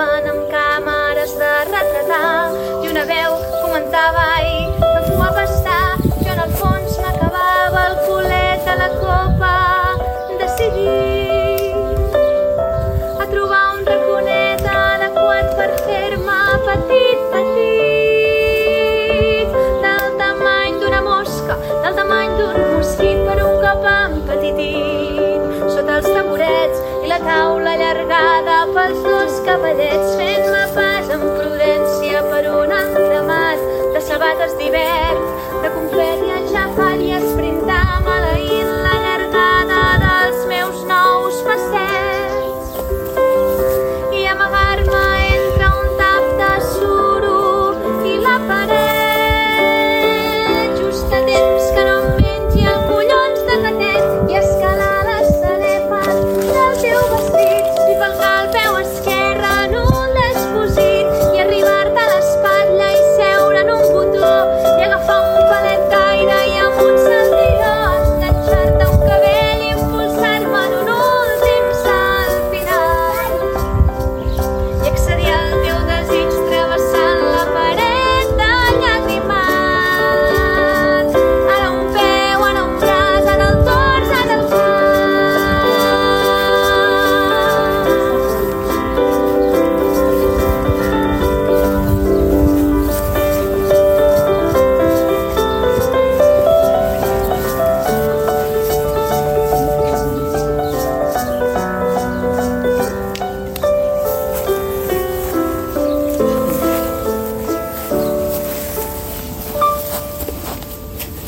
ng kahit. cargada pels dos cavallets fent-me pas amb prudència per un entramat de sabates d'hivern, de confèria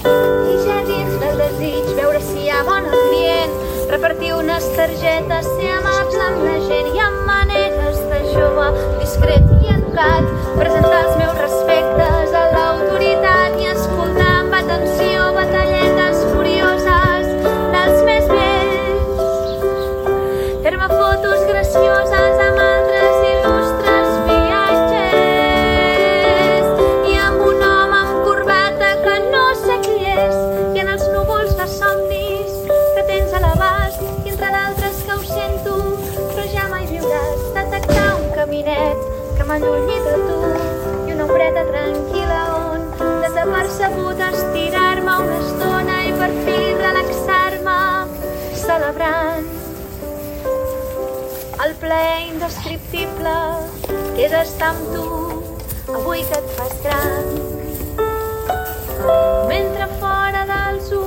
I ja dins del desig veure si hi ha bon ambient. Repartir unes targetes ser amable amb la gent i amb maneres de jove discret i educat presentar els meus en l'ullit a tu i una ombreta tranquil·la on de tapar-se estirar-me una estona i per fi relaxar-me celebrant el plaer indescriptible que és estar amb tu avui que et fas gran. Mentre fora dels ulls